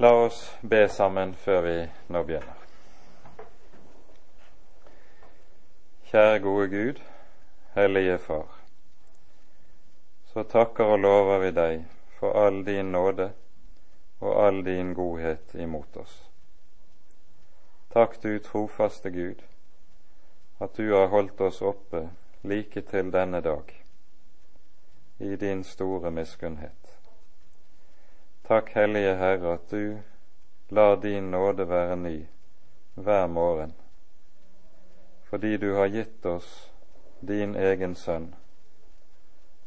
La oss be sammen før vi nå begynner. Kjære gode Gud, Hellige Far. Så takker og lover vi deg for all din nåde og all din godhet imot oss. Takk du trofaste Gud, at du har holdt oss oppe like til denne dag, i din store miskunnhet. Takk, Hellige Herre, at du lar din nåde være ny hver morgen, fordi du har gitt oss din egen sønn,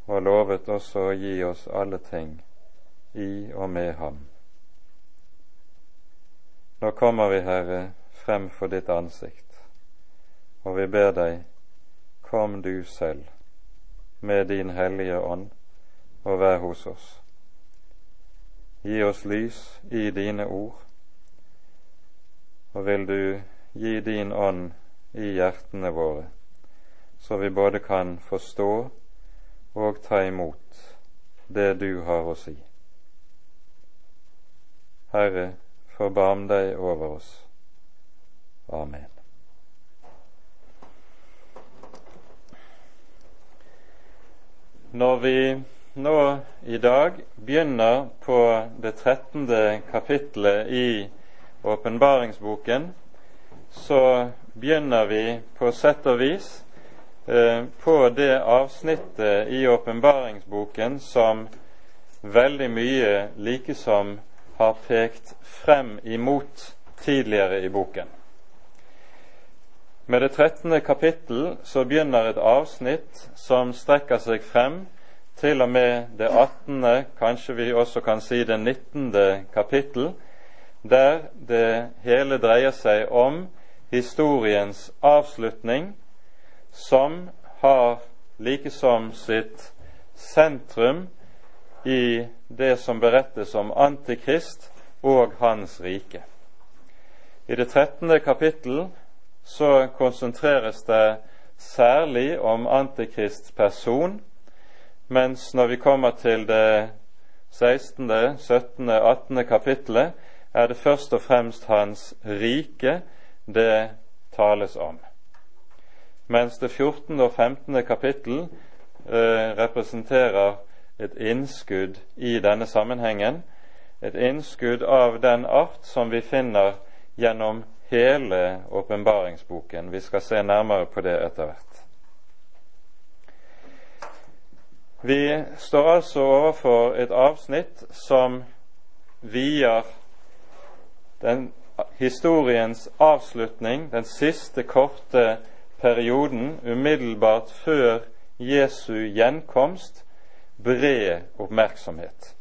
og har lovet også å gi oss alle ting i og med ham. Nå kommer vi, Herre, frem for ditt ansikt, og vi ber deg, kom du selv med din hellige ånd og vær hos oss. Gi oss lys i dine ord, og vil du gi din ånd i hjertene våre, så vi både kan forstå og ta imot det du har å si. Herre, forbarm deg over oss. Amen. Når vi nå i dag begynner på det trettende kapittelet i åpenbaringsboken, så begynner vi på sett og vis eh, på det avsnittet i åpenbaringsboken som veldig mye likesom har pekt frem imot tidligere i boken. Med det trettende kapittel så begynner et avsnitt som strekker seg frem til og med det attende, kanskje vi også kan si det nittende kapittel, der det hele dreier seg om historiens avslutning, som har likesom sitt sentrum i det som berettes om Antikrist og hans rike. I det trettende kapittel så konsentreres det særlig om Antikrists person, mens når vi kommer til det 16., 17., 18. kapittelet, er det først og fremst hans rike det tales om. Mens det 14. og 15. kapittel eh, representerer et innskudd i denne sammenhengen, et innskudd av den art som vi finner gjennom hele åpenbaringsboken. Vi skal se nærmere på det etter hvert. Vi står altså overfor et avsnitt som vier den historiens avslutning, den siste korte perioden umiddelbart før Jesu gjenkomst, bred oppmerksomhet.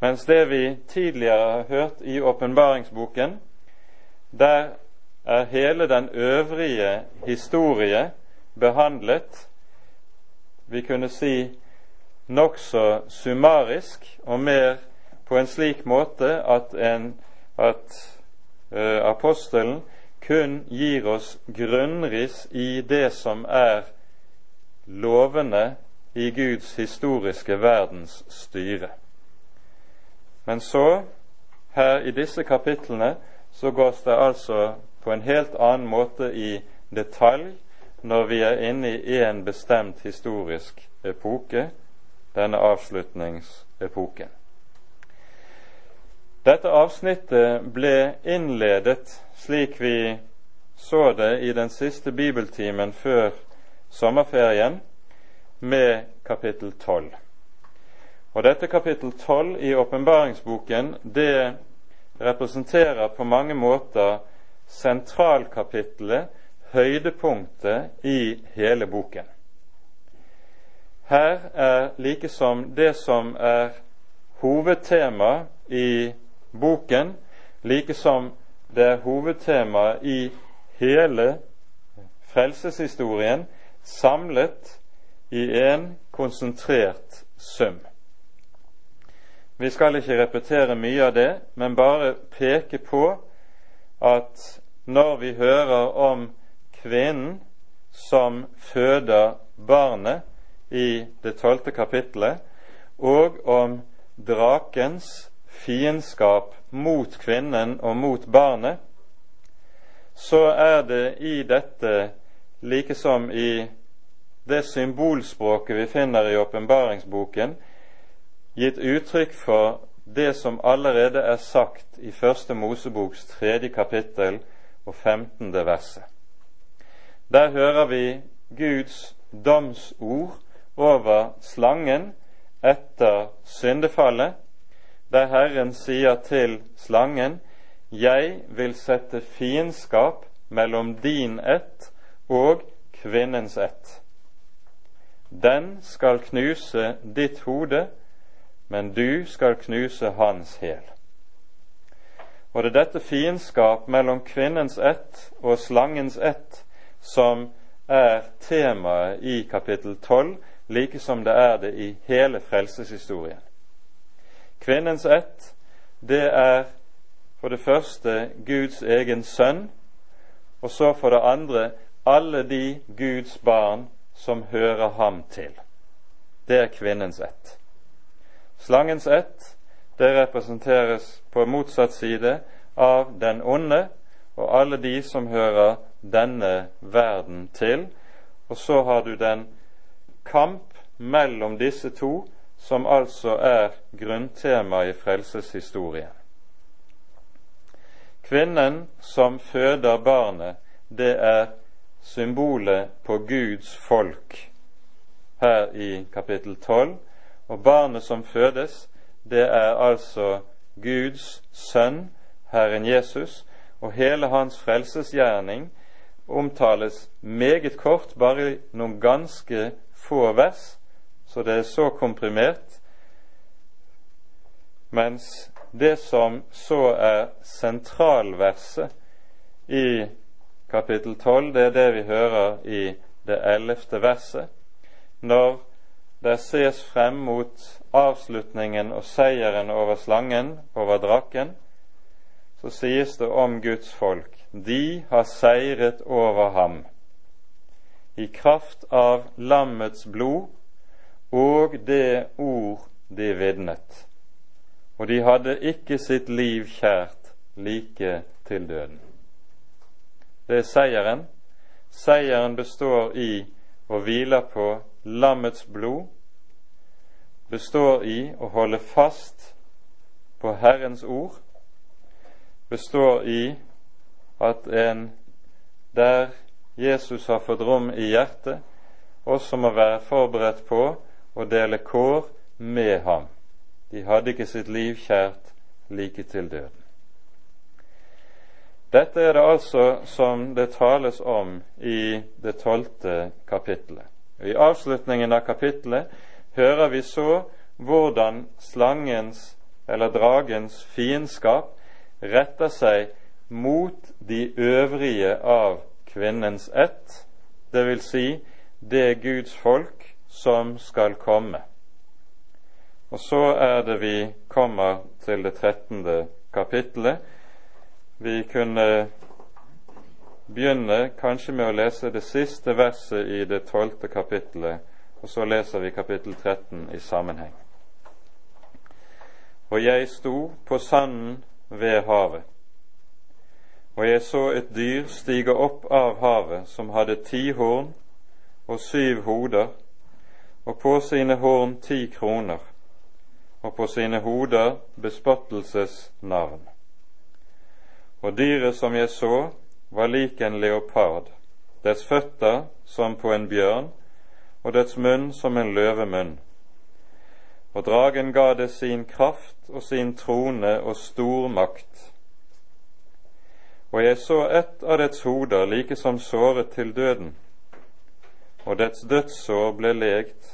Mens det vi tidligere har hørt i åpenbaringsboken, der er hele den øvrige historie behandlet, vi kunne si nokså summarisk og mer på en slik måte at, en, at uh, apostelen kun gir oss grunnriss i det som er lovene i Guds historiske verdens styre. Men så, her i disse kapitlene, så gås det altså på en helt annen måte i detalj når vi er inne i en bestemt historisk epoke, denne avslutningsepoken. Dette avsnittet ble innledet slik vi så det i den siste bibeltimen før sommerferien, med kapittel 12. Og dette kapittel 12 i åpenbaringsboken, det representerer på mange måter sentralkapittelet, høydepunktet i hele boken. Her er likesom det som er hovedtema i boken, likesom det er hovedtema i hele frelseshistorien, samlet i en konsentrert sum. Vi skal ikke repetere mye av det, men bare peke på at når vi hører om kvinnen som føder barnet i det tolvte kapittelet, og om drakens fiendskap mot kvinnen og mot barnet, så er det i dette, like som i det symbolspråket vi finner i åpenbaringsboken, gitt uttrykk for det som allerede er sagt i Første Moseboks tredje kapittel og femtende verset. Der hører vi Guds domsord over slangen etter syndefallet, der Herren sier til slangen:" Jeg vil sette fiendskap mellom din ett og kvinnens ett. Den skal knuse ditt hode, men du skal knuse hans hæl. Og det er dette fiendskap mellom kvinnens ett og slangens ett som er temaet i kapittel 12, like som det er det i hele frelseshistorien. Kvinnens ett, det er for det første Guds egen sønn, og så for det andre alle de Guds barn som hører ham til. Det er kvinnens ett. Slangens ett, det representeres på motsatt side av den onde og alle de som hører denne verden til. Og så har du den kamp mellom disse to som altså er grunntema i frelseshistorien. Kvinnen som føder barnet, det er symbolet på Guds folk her i kapittel 12. Og barnet som fødes, det er altså Guds sønn, Herren Jesus, og hele hans frelsesgjerning omtales meget kort, bare noen ganske få vers, så det er så komprimert. Mens det som så er sentralverset i kapittel 12, det er det vi hører i det ellevte verset, når det ses frem mot avslutningen og seieren over slangen, over draken, så sies det om Guds folk de har seiret over ham i kraft av lammets blod og det ord de vitnet. Og de hadde ikke sitt liv kjært like til døden. Det er seieren. Seieren består i og hviler på lammets blod, består i å holde fast på Herrens ord, består i at en der Jesus har fått rom i hjertet, også må være forberedt på å dele kår med ham. De hadde ikke sitt liv kjært like til døden. Dette er det altså som det tales om i det tolvte kapittelet. I avslutningen av kapittelet hører vi så hvordan slangens eller dragens fiendskap retter seg mot de øvrige av kvinnens ett, det vil Si det Guds folk som skal komme. Og så er det vi kommer til det trettende kapittelet. Vi kunne begynne kanskje med å lese det siste verset i det tolvte kapittelet, og så leser vi kapittel 13 i sammenheng. Og jeg sto på sanden ved havet og jeg så et dyr stige opp av havet som hadde ti horn og syv hoder, og på sine horn ti kroner, og på sine hoder bespottelsesnavn. Og dyret som jeg så, var lik en leopard, dets føtter som på en bjørn, og dets munn som en løvemunn. Og dragen ga det sin kraft og sin trone og stor makt og jeg så ett av dets hoder like som såret til døden, og dets dødssår ble legt,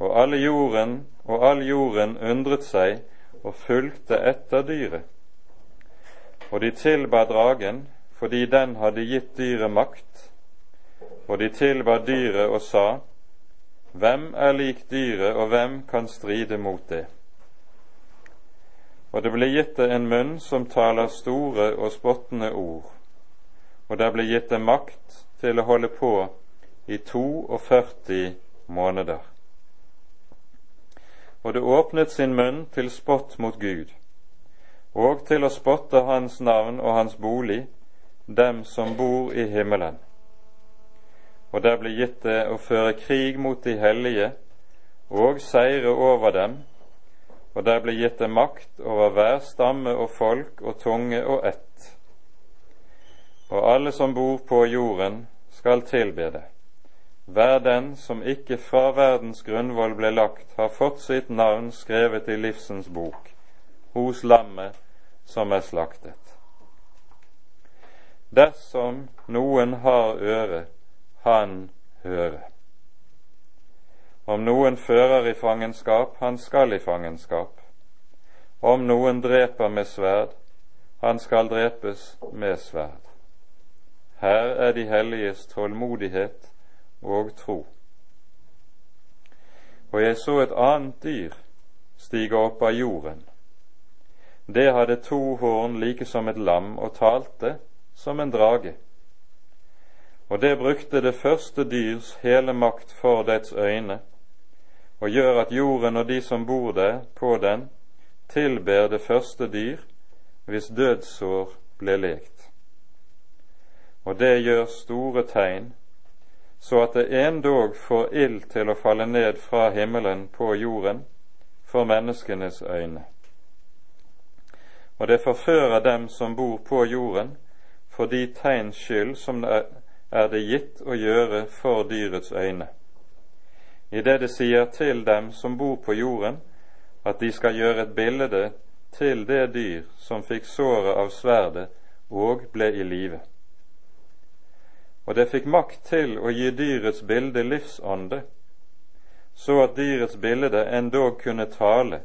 og alle jorden og all jorden undret seg og fulgte etter dyret. Og de tilba dragen fordi den hadde gitt dyret makt, og de tilba dyret og sa, Hvem er lik dyret, og hvem kan stride mot det? Og det ble gitt det en munn som taler store og spottende ord, og det ble gitt det makt til å holde på i 42 måneder. Og det åpnet sin munn til spott mot Gud, og til å spotte Hans navn og Hans bolig, dem som bor i himmelen. Og der ble gitt det å føre krig mot de hellige og seire over dem, og der blir gitt det makt over hver stamme og folk og tunge og ett. Og alle som bor på jorden, skal tilbe det. Hver den som ikke fra verdens grunnvoll ble lagt, har fått sitt navn skrevet i livsens bok hos lammet som er slaktet. Dersom noen har øre, han høre. Om noen fører i fangenskap, han skal i fangenskap. Om noen dreper med sverd, han skal drepes med sverd. Her er de helliges tålmodighet og tro. Og jeg så et annet dyr stige opp av jorden. Det hadde to horn like som et lam og talte som en drage. Og det brukte det første dyrs hele makt for dets øyne, og gjør at jorden og de som bor der på den, tilber det første dyr hvis dødsår ble lekt. Og det gjør store tegn, så at det endog får ild til å falle ned fra himmelen på jorden for menneskenes øyne. Og det forfører dem som bor på jorden, for de tegns skyld som er det gitt å gjøre for dyrets øyne. I det det sier til dem som bor på jorden, at de skal gjøre et bilde til det dyr som fikk såret av sverdet og ble i live. Og det fikk makt til å gi dyrets bilde livsånde, så at dyrets bilde endog kunne tale,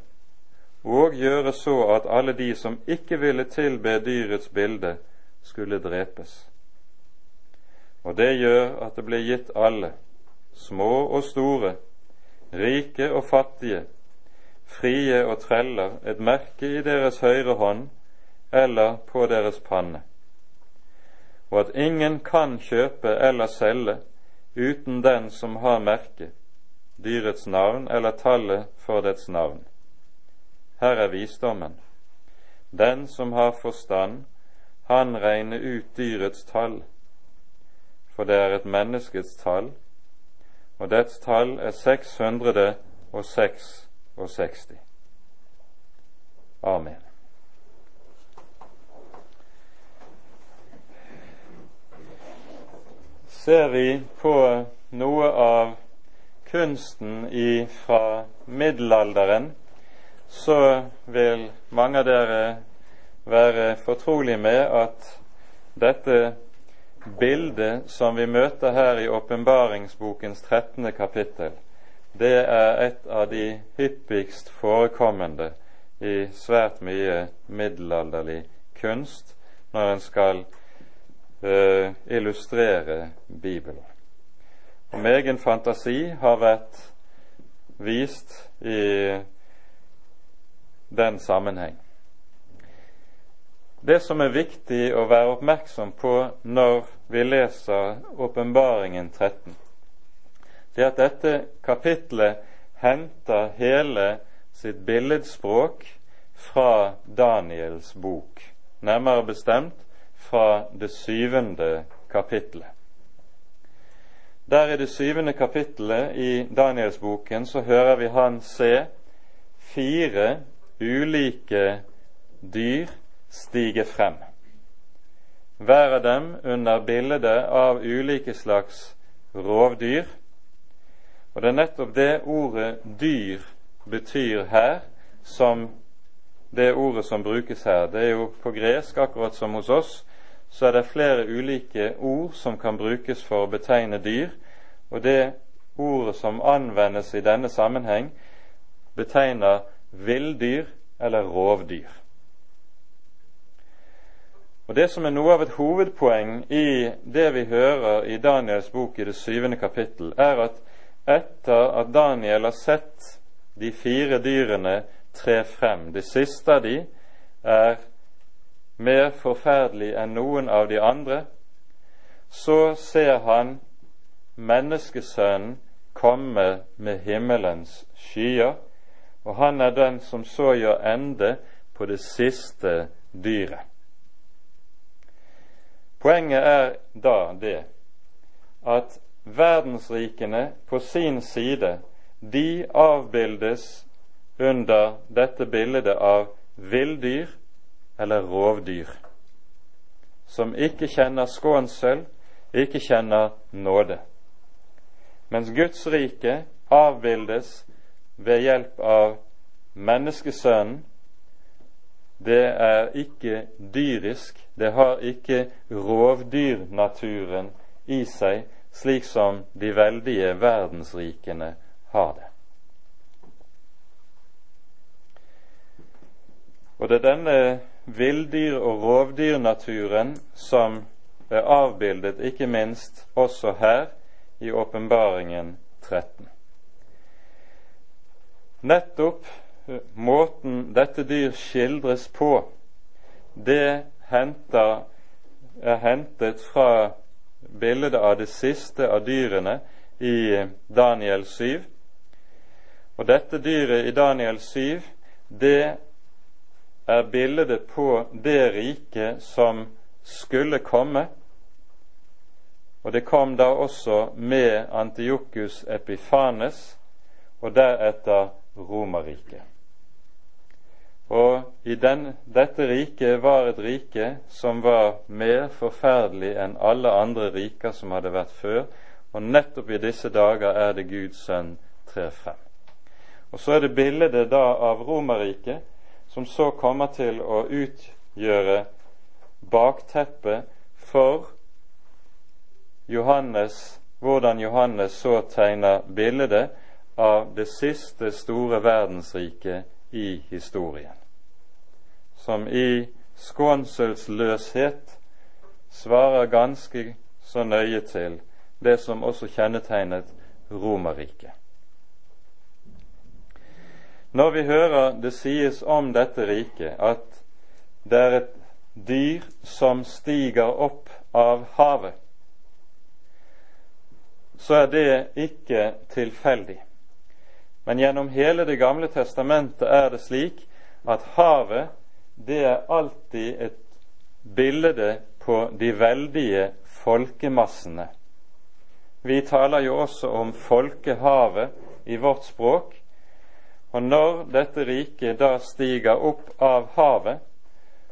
og gjøre så at alle de som ikke ville tilbe dyrets bilde, skulle drepes. Og det gjør at det ble gitt alle, små og store, rike og fattige, frie og treller, et merke i deres høyre hånd eller på deres panne, og at ingen kan kjøpe eller selge uten den som har merket, dyrets navn eller tallet for dets navn. Her er visdommen. Den som har forstand, han regner ut dyrets tall, for det er et menneskets tall, og dets tall er 666. Amen. Ser vi på noe av kunsten fra middelalderen, så vil mange av dere være fortrolig med at dette bildet som vi møter her i åpenbaringsbokens 13. kapittel, det er et av de hyppigst forekommende i svært mye middelalderlig kunst når en skal uh, illustrere Bibelen. Og Megen fantasi har vært vist i den sammenheng. Det som er viktig å være oppmerksom på når vi leser Åpenbaringen 13, det er at dette kapitlet henter hele sitt billedspråk fra Daniels bok, nærmere bestemt fra det syvende kapitlet. Der i det syvende kapittelet i Danielsboken så hører vi han se fire ulike dyr stige frem. Hver av dem under bildet av ulike slags rovdyr. Og det er nettopp det ordet 'dyr' betyr her, som det ordet som brukes her. Det er jo på gresk, akkurat som hos oss, så er det flere ulike ord som kan brukes for å betegne dyr. Og det ordet som anvendes i denne sammenheng, betegner villdyr eller rovdyr. Og Det som er noe av et hovedpoeng i det vi hører i Daniels bok i det syvende kapittel, er at etter at Daniel har sett de fire dyrene tre frem, det siste av de er mer forferdelig enn noen av de andre, så ser han menneskesønnen komme med himmelens skyer, og han er den som så gjør ende på det siste dyret. Poenget er da det at verdensrikene på sin side de avbildes under dette bildet av villdyr eller rovdyr, som ikke kjenner skånsel, ikke kjenner nåde. Mens Guds rike avbildes ved hjelp av menneskesønnen. Det er ikke dyrisk, det har ikke rovdyrnaturen i seg, slik som de veldige verdensrikene har det. Og det er denne villdyr- og rovdyrnaturen som er avbildet ikke minst også her i Åpenbaringen 13. Nettopp måten dette dyr skildres på, det henter, er hentet fra bildet av det siste av dyrene i Daniel 7. Og dette dyret i Daniel 7, det er bildet på det riket som skulle komme. Og det kom da også med Antiokus Epifanes og deretter Romerriket. Og i den, dette riket var et rike som var mer forferdelig enn alle andre riker som hadde vært før, og nettopp i disse dager er det Guds sønn trer frem. Og så er det bildet da av Romerriket, som så kommer til å utgjøre bakteppet for Johannes, hvordan Johannes så tegner bildet av det siste store verdensriket i historien, som i skånselsløshet svarer ganske så nøye til det som også kjennetegnet Romerriket. Når vi hører det sies om dette riket at det er et dyr som stiger opp av havet, så er det ikke tilfeldig. Men gjennom hele Det gamle testamentet er det slik at havet det er alltid et bilde på de veldige folkemassene. Vi taler jo også om folkehavet i vårt språk, og når dette riket da stiger opp av havet,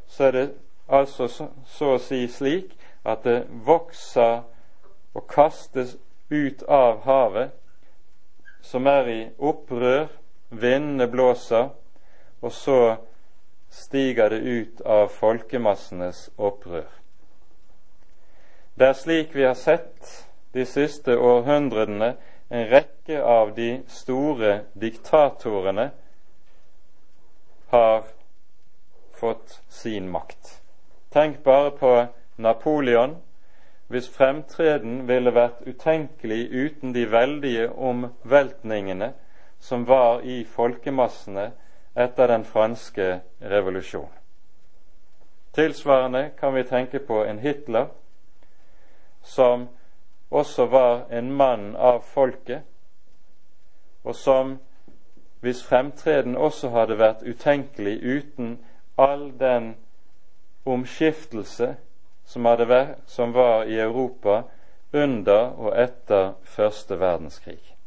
så er det altså så, så å si slik at det vokser og kastes ut av havet, som er i opprør, vindene blåser, og så stiger det ut av folkemassenes opprør. Det er slik vi har sett de siste århundrene en rekke av de store diktatorene har fått sin makt. Tenk bare på Napoleon, hvis fremtreden ville vært utenkelig uten de veldige omveltningene som var i folkemassene etter den franske revolusjon. Tilsvarende kan vi tenke på en Hitler som også var en mann av folket, og som, hvis fremtreden også hadde vært utenkelig uten all den omskiftelse som, vært, som var i Europa under og etter første verdenskrig.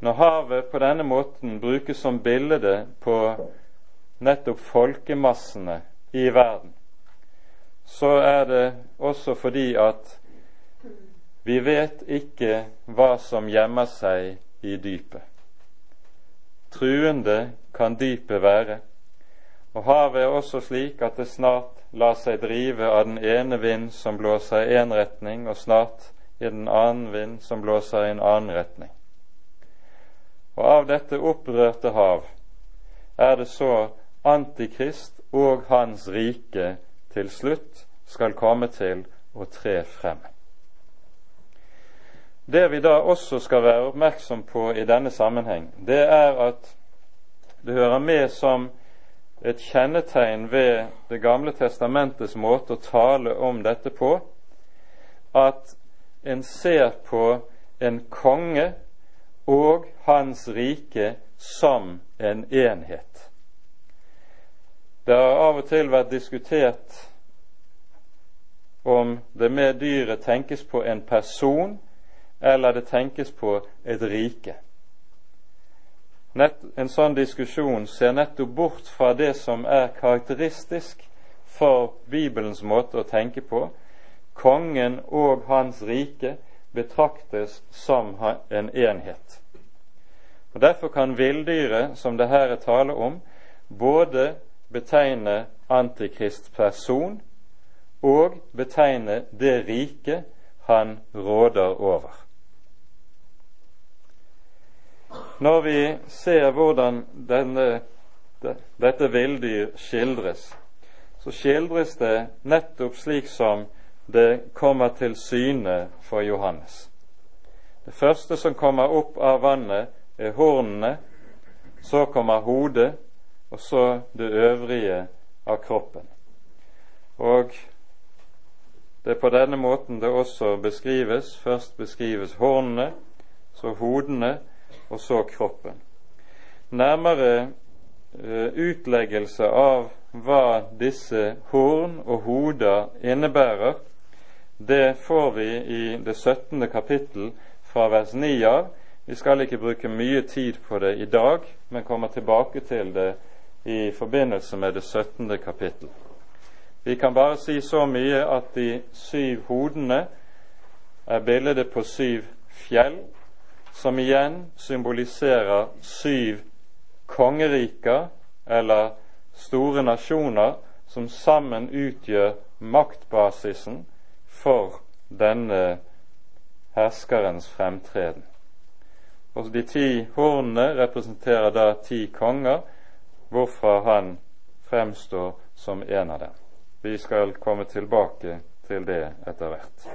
Når havet på denne måten brukes som bilde på nettopp folkemassene i verden, så er det også fordi at vi vet ikke hva som gjemmer seg i dypet. Truende kan dypet være, og havet er også slik at det snart lar seg drive av den ene vind som blåser i én retning, og snart i den annen vind som blåser i en annen retning. Og av dette opprørte hav er det så Antikrist og hans rike til slutt skal komme til å tre frem. Det vi da også skal være oppmerksom på i denne sammenheng, det er at det hører med som et kjennetegn ved Det gamle testamentets måte å tale om dette på, at en ser på en konge og hans rike som en enhet. Det har av og til vært diskutert om det med dyret tenkes på en person, eller det tenkes på et rike. Nett, en sånn diskusjon ser nettopp bort fra det som er karakteristisk for Bibelens måte å tenke på. Kongen og hans rike betraktes som en enhet. Og Derfor kan villdyret, som det her er tale om, både betegne Antikrist person og betegne det rike han råder over. Når vi ser hvordan denne, dette villdyr skildres, så skildres det nettopp slik som det kommer til syne for Johannes. Det første som kommer opp av vannet, er hornene, så kommer hodet, og så det øvrige av kroppen. Og det er på denne måten det også beskrives. Først beskrives hornene, så hodene, og så kroppen. Nærmere uh, utleggelse av hva disse horn og hoder innebærer, det får vi i det 17. kapittel fra vers 9 av. Vi skal ikke bruke mye tid på det i dag, men kommer tilbake til det i forbindelse med det 17. kapittel. Vi kan bare si så mye at de syv hodene er bildet på syv fjell, som igjen symboliserer syv kongeriker, eller store nasjoner, som sammen utgjør maktbasisen for denne herskerens fremtreden. Og De ti hornene representerer da ti konger, hvorfra han fremstår som en av dem. Vi skal komme tilbake til det etter hvert.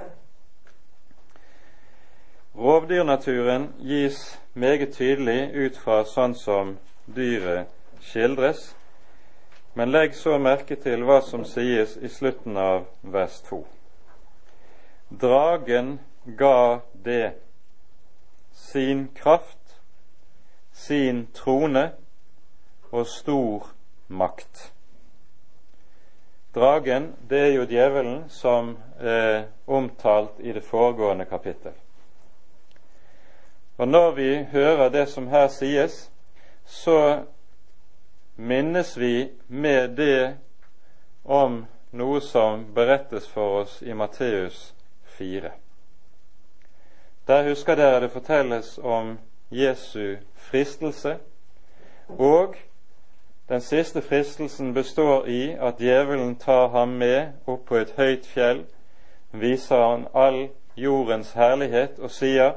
Rovdyrnaturen gis meget tydelig ut fra sånn som dyret skildres, men legg så merke til hva som sies i slutten av vers 2. Dragen ga det sin kraft, sin trone og stor makt. Dragen, det er jo djevelen som er omtalt i det foregående kapittel. Og når vi hører det som her sies, så minnes vi med det om noe som berettes for oss i Matteus 4. Der husker dere det fortelles om Jesu fristelse, og den siste fristelsen består i at djevelen tar ham med opp på et høyt fjell, viser han all jordens herlighet og sier:"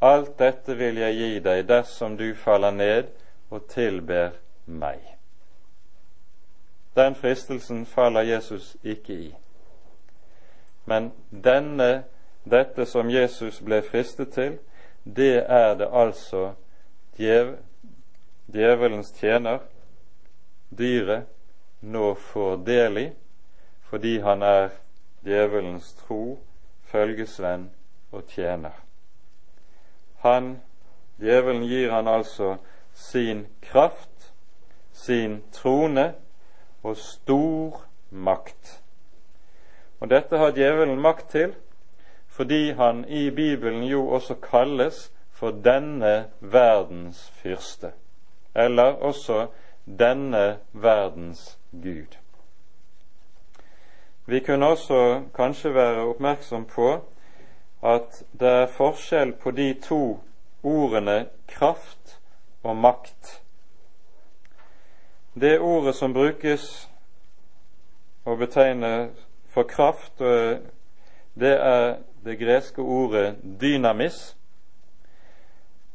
Alt dette vil jeg gi deg dersom du faller ned og tilber meg. Den fristelsen faller Jesus ikke i. Men denne, dette som Jesus ble fristet til, det er det altså djev, djevelens tjener, dyret, nå får del i, fordi han er djevelens tro, følgesvenn og tjener. Han, djevelen, gir han altså sin kraft, sin trone og stor makt. Og dette har djevelen makt til fordi han i Bibelen jo også kalles for denne verdens fyrste, eller også denne verdens Gud. Vi kunne også kanskje være oppmerksom på at det er forskjell på de to ordene kraft og makt. Det ordet som brukes å betegne for kraft, det er det greske ordet dynamis.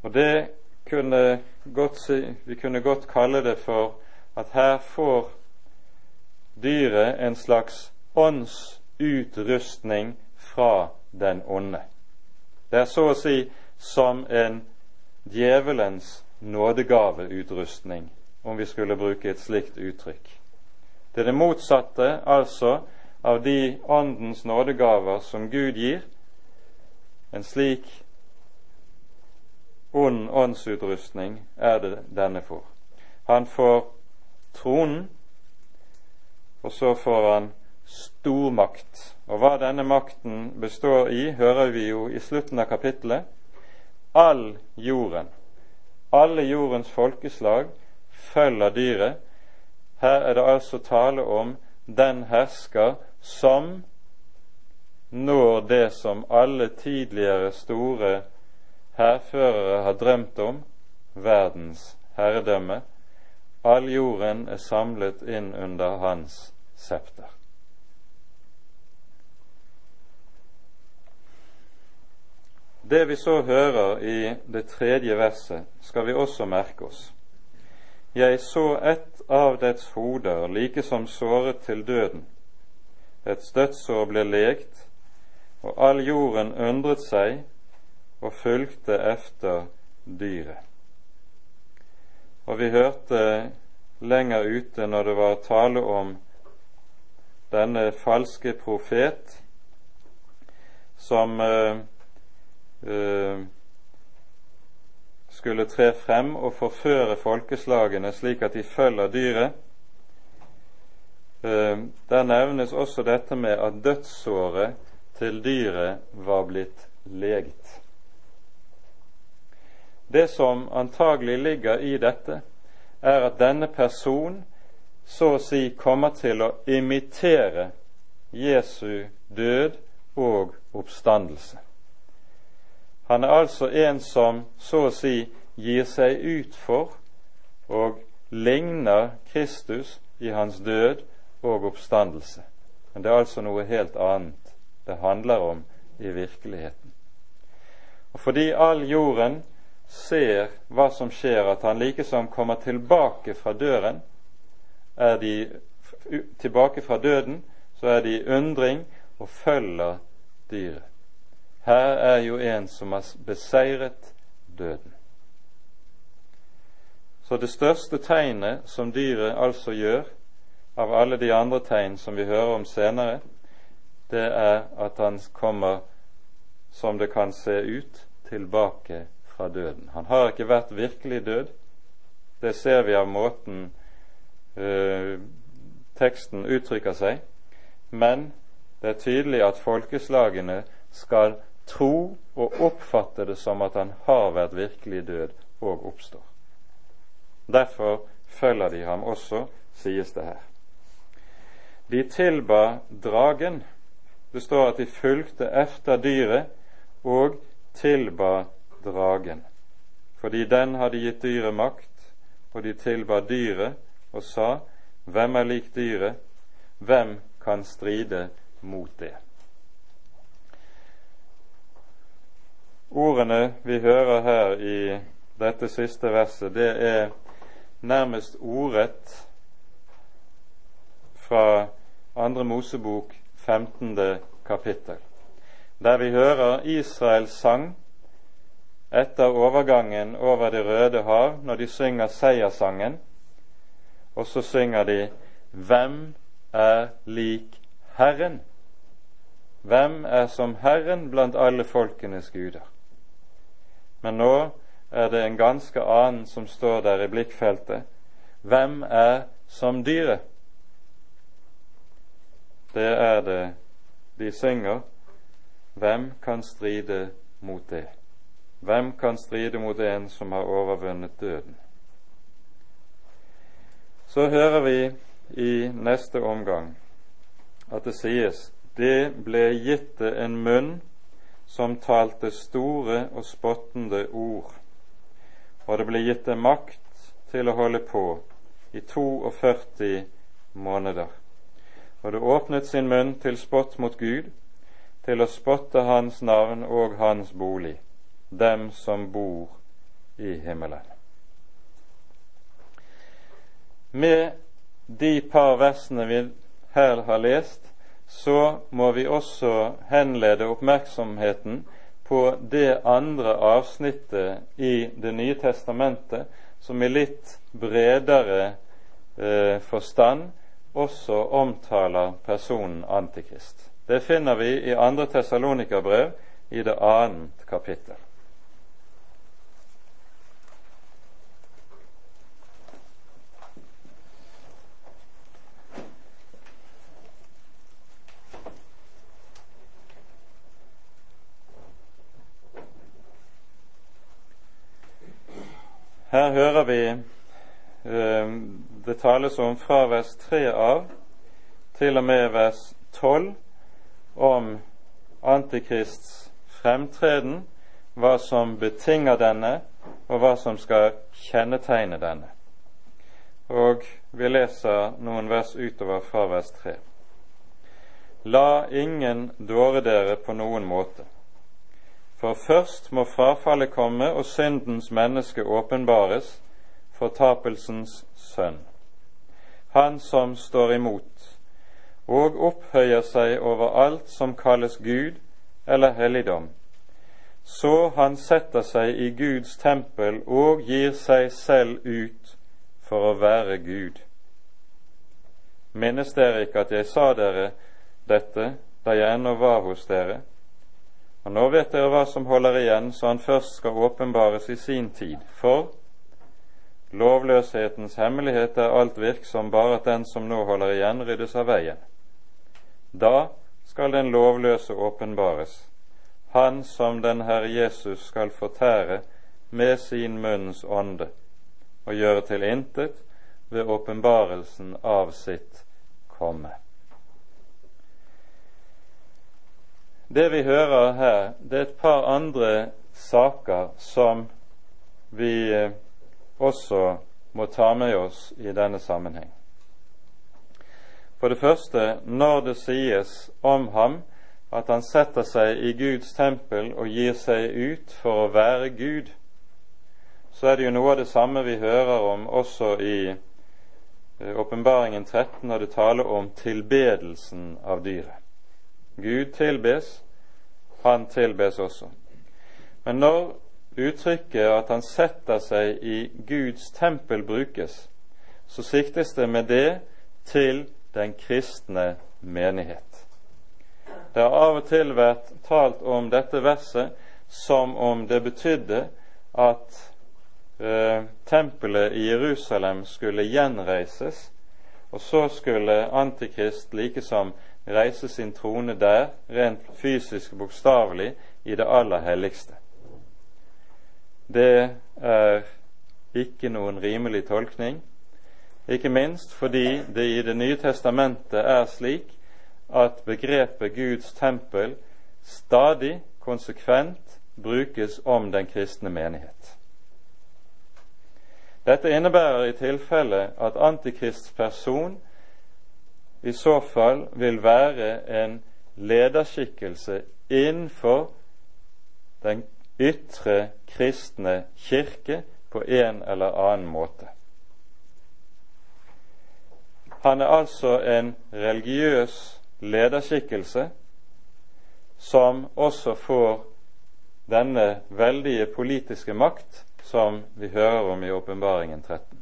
Og det kunne godt vi kunne godt kalle det for at her får dyret en slags åndsutrustning fra den onde. Det er så å si som en djevelens nådegaveutrustning, om vi skulle bruke et slikt uttrykk. Det er det motsatte, altså, av de Åndens nådegaver som Gud gir. En slik ond åndsutrustning er det denne får. Han får tronen, og så får han stor makt. Og hva denne makten består i, hører vi jo i slutten av kapittelet. All jorden, alle jordens folkeslag, følger dyret. Her er det altså tale om den hersker som når det som alle tidligere store hærførere har drømt om verdens herredømme. All jorden er samlet inn under hans septer. Det vi så hører i det tredje verset, skal vi også merke oss. Jeg så et av dets hoder like som såret til døden. Et støttsår ble lekt, og all jorden undret seg og fulgte efter dyret. Og vi hørte lenger ute når det var tale om denne falske profet som eh, eh, skulle tre frem og forføre folkeslagene slik at de følger dyret. Eh, der nevnes også dette med at dødssåret til dyret var blitt leget. Det som antagelig ligger i dette, er at denne person så å si kommer til å imitere Jesu død og oppstandelse. Han er altså en som så å si gir seg ut for og ligner Kristus i hans død og oppstandelse. Men det er altså noe helt annet det handler om i virkeligheten. Og fordi all jorden ser hva som skjer, at han likesom kommer tilbake fra døren, er de tilbake fra døden, så er de i undring og følger dyret. Her er jo en som har beseiret døden. Så det største tegnet som dyret altså gjør, av alle de andre tegn som vi hører om senere, det er at han kommer, som det kan se ut, tilbake fra døden. Han har ikke vært virkelig død. Det ser vi av måten eh, teksten uttrykker seg. Men det er tydelig at folkeslagene skal tro og oppfatte det som at han har vært virkelig død og oppstår. Derfor følger de ham også, sies det her. De tilba dragen. Det står at de fulgte efter dyret og tilba dragen. Fordi den hadde gitt dyret makt, og de tilba dyret og sa, Hvem er lik dyret? Hvem kan stride mot det? Ordene vi hører her i dette siste verset, det er nærmest ordrett fra Andre Mosebok 15. kapittel, der vi hører Israels sang etter overgangen over Det røde hav, når de synger seiersangen, og så synger de Hvem er lik Herren? Hvem er som Herren blant alle folkenes guder? Men nå er det en ganske annen som står der i blikkfeltet. Hvem er som dyret? Det er det de synger. Hvem kan stride mot det? Hvem kan stride mot en som har overvunnet døden? Så hører vi i neste omgang at det sies det ble gitt det en munn som talte store og spottende ord, og det ble gitt det makt til å holde på i 42 måneder. Det åpnet sin munn til spott mot Gud, til å spotte Hans navn og Hans bolig, dem som bor i himmelen. Med de par versene vi her har lest, så må vi også henlede oppmerksomheten på det andre avsnittet i Det nye testamentet som i litt bredere eh, forstand også omtaler personen Antikrist. Det finner vi i andre Tessalonikerbrev i det annet kapittel. Her hører vi um, det tales om fra vers 3 av til og med vers 12 om Antikrists fremtreden, hva som betinger denne, og hva som skal kjennetegne denne. Og vi leser noen vers utover fra vers 3. La ingen dåre dere på noen måte. For først må frafallet komme og syndens menneske åpenbares, fortapelsens sønn. Han som står imot, og opphøyer seg over alt som kalles Gud eller helligdom, så han setter seg i Guds tempel og gir seg selv ut for å være Gud. Minnes dere ikke at jeg sa dere dette da jeg ennå var hos dere? Og nå vet dere hva som holder igjen, så han først skal åpenbares i sin tid. For lovløshetens hemmelighet er alt virksom, bare at den som nå holder igjen, ryddes av veien. Da skal den lovløse åpenbares, han som den Herre Jesus skal fortære med sin munns ånde og gjøre til intet ved åpenbarelsen av sitt komme. Det vi hører her, det er et par andre saker som vi eh, også må ta med oss i denne sammenheng. For det første, når det sies om ham at han setter seg i Guds tempel og gir seg ut for å være Gud, så er det jo noe av det samme vi hører om også i eh, Åpenbaringen 13 når det taler om tilbedelsen av dyret. Gud tilbes, han tilbes også. Men når uttrykket at han setter seg i Guds tempel brukes, så siktes det med det til den kristne menighet. Det har av og til vært talt om dette verset som om det betydde at eh, tempelet i Jerusalem skulle gjenreises, og så skulle Antikrist likesom reise sin trone der, rent fysisk bokstavelig, i det aller helligste. Det er ikke noen rimelig tolkning ikke minst fordi det i Det nye testamentet er slik at begrepet Guds tempel stadig konsekvent brukes om den kristne menighet. Dette innebærer i tilfelle at Antikrists person i så fall vil være en lederskikkelse innenfor den ytre kristne kirke på en eller annen måte. Han er altså en religiøs lederskikkelse som også får denne veldige politiske makt som vi hører om i Åpenbaringen 13.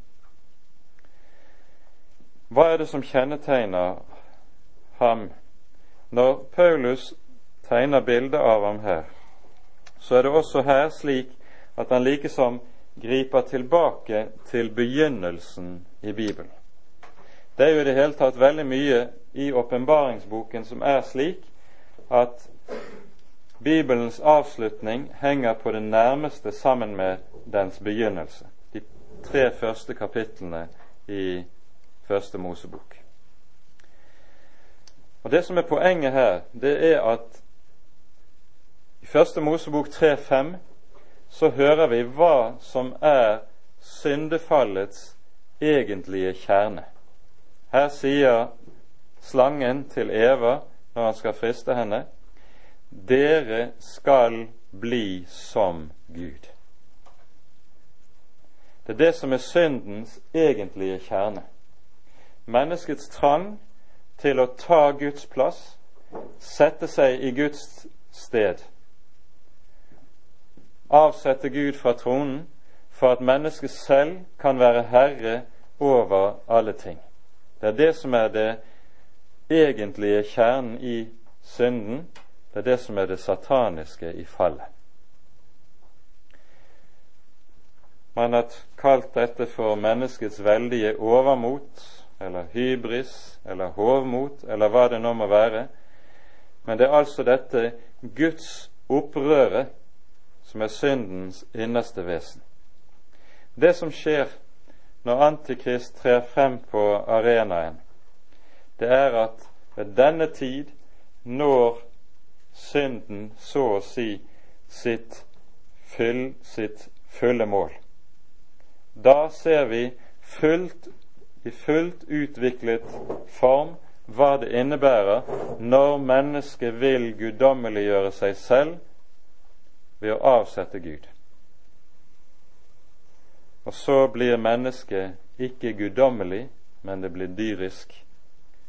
Hva er det som kjennetegner ham? Når Paulus tegner bildet av ham her, så er det også her slik at han likesom griper tilbake til begynnelsen i Bibelen. Det er jo i det hele tatt veldig mye i åpenbaringsboken som er slik at Bibelens avslutning henger på det nærmeste sammen med dens begynnelse. De tre første kapitlene i Første Mosebok. Og Det som er poenget her, det er at i Første Mosebok 3.5 så hører vi hva som er syndefallets egentlige kjerne. Her sier slangen til Eva når han skal friste henne, dere skal bli som Gud. Det er det som er syndens egentlige kjerne. Menneskets trang til å ta Guds plass, sette seg i Guds sted, avsette Gud fra tronen for at mennesket selv kan være herre over alle ting. Det er det som er det egentlige kjernen i synden. Det er det som er det sataniske i fallet. Man har kalt dette for menneskets veldige overmot, eller hybris, eller hovmot, eller hva det nå må være. Men det er altså dette Guds opprøret som er syndens innerste vesen. Det som skjer når Antikrist trer frem på arenaen, det er at ved denne tid når synden så å si sitt, fyll, sitt fulle mål. Da ser vi fullt, i fullt utviklet form hva det innebærer når mennesket vil guddommeliggjøre seg selv ved å avsette Gud. Og så blir mennesket ikke guddommelig, men det blir dyrisk.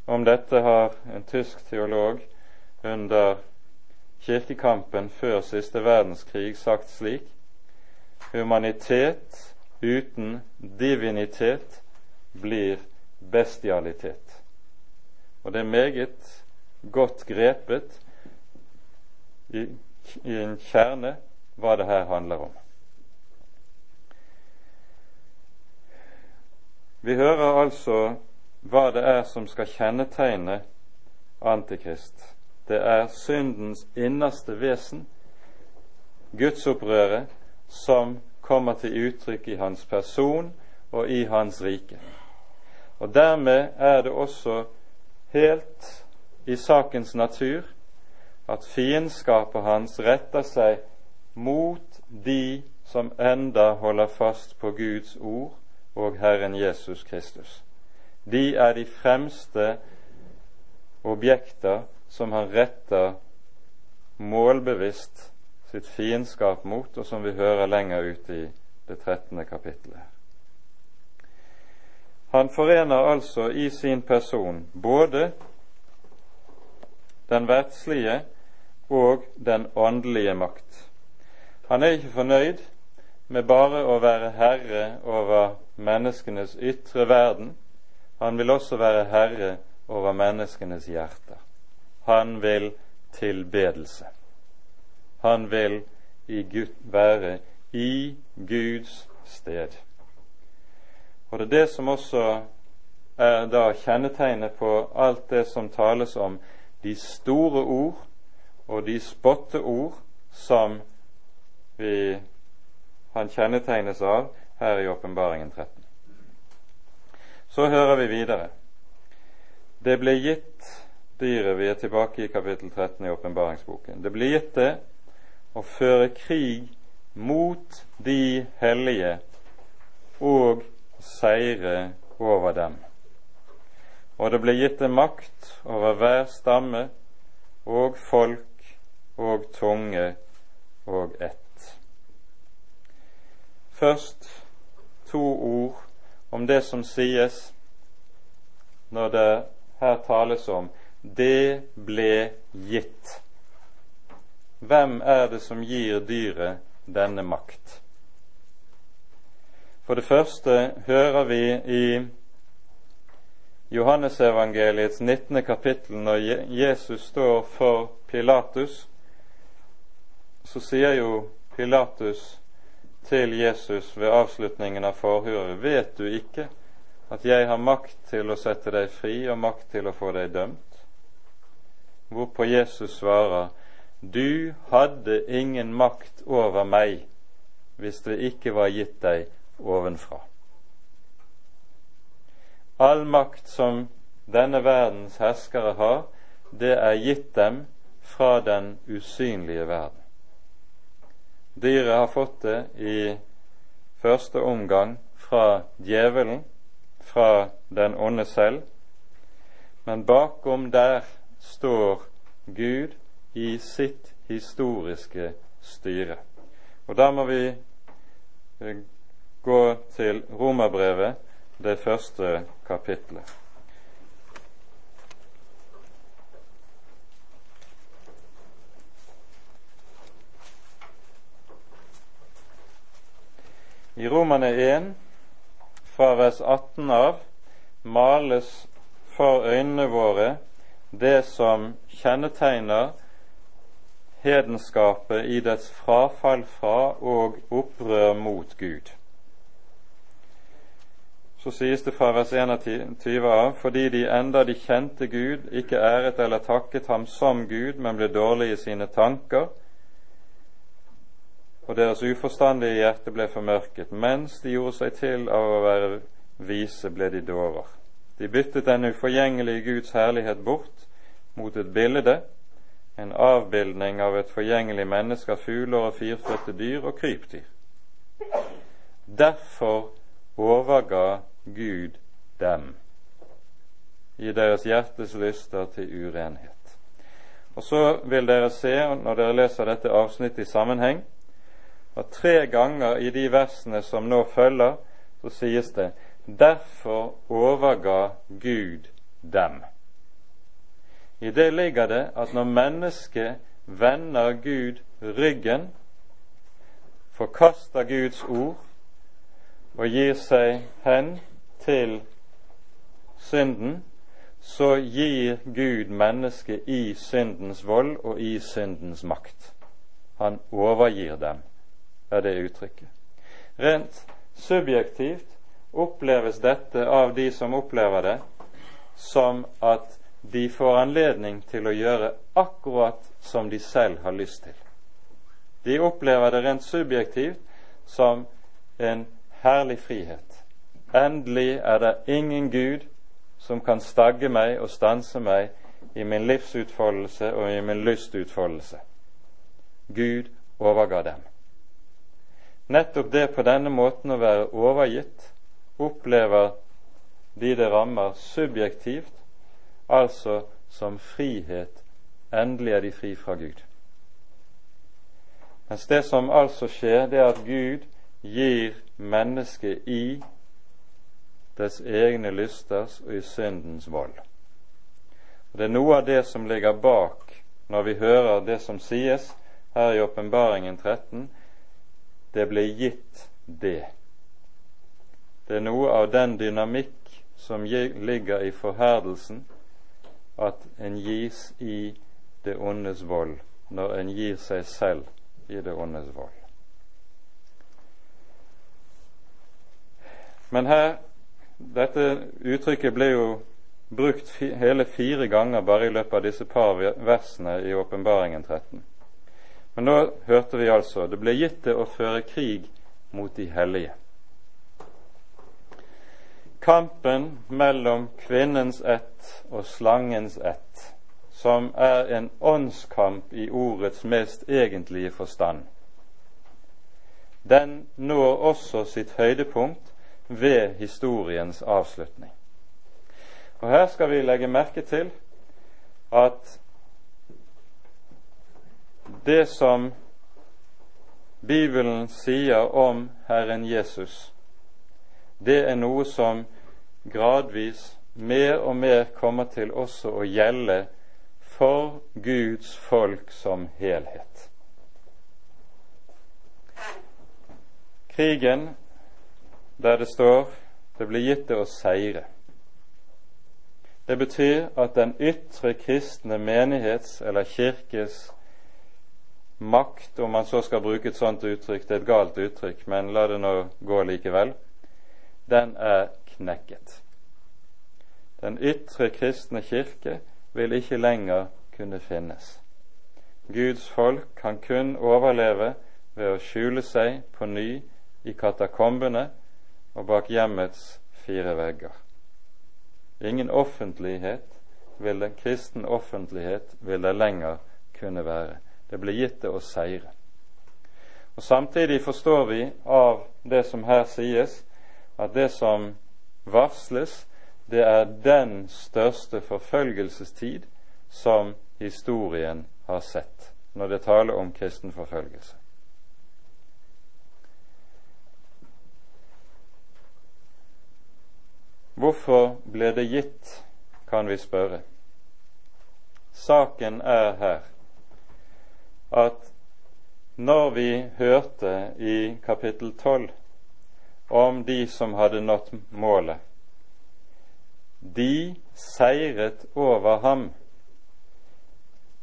Om dette har en tysk teolog under kirkekampen før siste verdenskrig sagt slik humanitet uten divinitet blir bestialitet. Og det er meget godt grepet i, i en kjerne hva det her handler om. Vi hører altså hva det er som skal kjennetegne Antikrist. Det er syndens innerste vesen, gudsopprøret, som kommer til uttrykk i hans person og i hans rike. Og Dermed er det også helt i sakens natur at fiendskapet hans retter seg mot de som enda holder fast på Guds ord og Herren Jesus Kristus. De er de fremste objekter som han retter målbevisst sitt fiendskap mot, og som vi hører lenger ut i det 13. kapittelet. Han forener altså i sin person både den verdslige og den åndelige makt. Han er ikke fornøyd med bare å være herre over menneskenes ytre verden, han vil også være herre over menneskenes hjerter. Han vil tilbedelse. Han vil i Gud, være i Guds sted. Og Det er det som også er da kjennetegnet på alt det som tales om de store ord og de spotteord som vi, han kjennetegnes av her i Åpenbaringen 13. Så hører vi videre. Det ble gitt dyret Vi er tilbake i kapittel 13 i åpenbaringsboken. Det ble gitt det å føre krig mot de hellige og seire over dem. Og det ble gitt en makt over hver stamme og folk og tunge og ett. Først to ord om det som sies når det her tales om 'det ble gitt'. Hvem er det som gir dyret denne makt? For det første hører vi i Johannesevangeliets 19. kapittel, når Jesus står for Pilatus, så sier jo Pilatus til Jesus ved avslutningen av forhøret, vet du ikke at jeg har makt til å sette deg fri og makt til å få deg dømt? Hvorpå Jesus svarer, du hadde ingen makt over meg hvis det ikke var gitt deg ovenfra. All makt som denne verdens herskere har, det er gitt dem fra den usynlige verden. Dyret har fått det i første omgang fra djevelen, fra den onde selv, men bakom der står Gud i sitt historiske styre. Og Da må vi eh, gå til Romerbrevet, det første kapitlet. I Romane 1, fra vers 18 av, males for øynene våre det som kjennetegner hedenskapet i dets frafall fra og opprør mot Gud. Så sies det fra vers 21 av fordi de enda de kjente Gud, ikke æret eller takket ham som Gud, men ble dårlige i sine tanker, og deres uforstandige hjerte ble formørket. Mens de gjorde seg til av å være vise, ble de dårer. De byttet den uforgjengelige Guds herlighet bort mot et bilde, en avbildning av et forgjengelig menneske av fugler og firfødte dyr og krypdyr. Derfor overga Gud dem i deres hjertes lyster til urenhet. Og så vil dere se, når dere leser dette avsnittet i sammenheng, at tre ganger i de versene som nå følger, så sies det derfor overga Gud dem. I det ligger det at når mennesket vender Gud ryggen, forkaster Guds ord og gir seg hen til synden, så gir Gud mennesket i syndens vold og i syndens makt. Han overgir dem, er det uttrykket. Rent subjektivt oppleves dette av de som opplever det, som at de får anledning til å gjøre akkurat som de selv har lyst til. De opplever det rent subjektivt som en herlig frihet. Endelig er det ingen Gud som kan stagge meg og stanse meg i min livsutfoldelse og i min lystutfoldelse. Gud overga dem. Nettopp det på denne måten å være overgitt opplever de det rammer subjektivt, altså som frihet. Endelig er de fri fra Gud. Mens det som altså skjer, det er at Gud gir mennesket i dets egne lysters og i syndens vold. Og Det er noe av det som ligger bak når vi hører det som sies her i Åpenbaringen 13. Det ble gitt det. Det er noe av den dynamikk som ligger i forherdelsen, at en gis i det ondes vold når en gir seg selv i det ondes vold. Men her Dette uttrykket ble jo brukt hele fire ganger bare i løpet av disse par versene i Åpenbaringen 13. Men nå hørte vi altså det ble gitt det å føre krig mot de hellige. Kampen mellom kvinnens ett og slangens ett, som er en åndskamp i ordets mest egentlige forstand, den når også sitt høydepunkt ved historiens avslutning. Og Her skal vi legge merke til at det som Bibelen sier om Herren Jesus, det er noe som gradvis mer og mer kommer til også å gjelde for Guds folk som helhet. Krigen der det står det blir gitt det å seire. Det betyr at den ytre kristne menighets eller kirkes makt, om man så skal bruke et sånt uttrykk, det er et galt uttrykk, men la det nå gå likevel, den er knekket. Den ytre kristne kirke vil ikke lenger kunne finnes. Guds folk kan kun overleve ved å skjule seg på ny i katakombene og bak hjemmets fire vegger. Ingen offentlighet vil det, kristen offentlighet vil det lenger kunne være. Det blir gitt det å seire. Og Samtidig forstår vi av det som her sies, at det som varsles, det er den største forfølgelsestid som historien har sett, når det taler om kristen forfølgelse. Hvorfor ble det gitt, kan vi spørre. Saken er her at når vi hørte i kapittel 12 om de som hadde nådd målet, de seiret over ham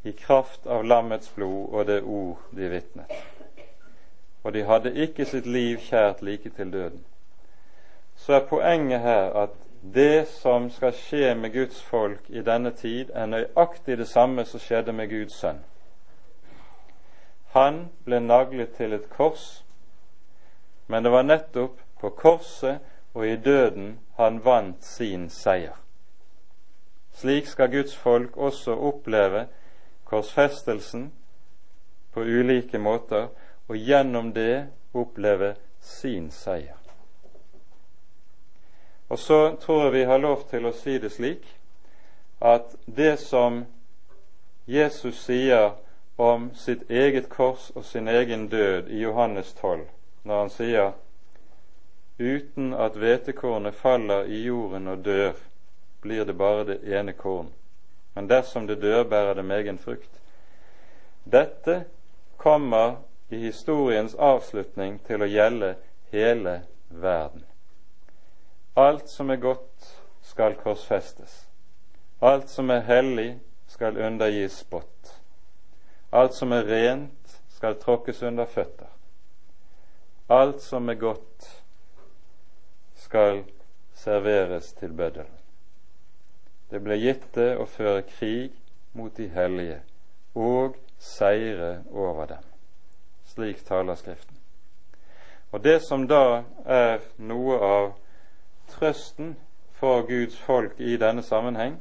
i kraft av lammets blod og det ord de vitnet. Og de hadde ikke sitt liv kjært like til døden. Så er poenget her at det som skal skje med Guds folk i denne tid, er nøyaktig det samme som skjedde med Guds sønn. Han ble naglet til et kors, men det var nettopp på korset og i døden han vant sin seier. Slik skal Guds folk også oppleve korsfestelsen på ulike måter, og gjennom det oppleve sin seier. Og så tror jeg vi har lov til å si det slik at det som Jesus sier om sitt eget kors og sin egen død i Johannes 12, når han sier uten at hvetekornet faller i jorden og dør, blir det bare det ene korn. Men dersom det dør, bærer det megen frukt. Dette kommer i historiens avslutning til å gjelde hele verden. Alt som er godt, skal korsfestes. Alt som er hellig, skal undergis spott. Alt som er rent, skal tråkkes under føtter. Alt som er godt, skal serveres til bøddelen. Det ble gitt det å føre krig mot de hellige og seire over dem. Slik taler Skriften. Og det som da er noe av trøsten for Guds folk i denne sammenheng,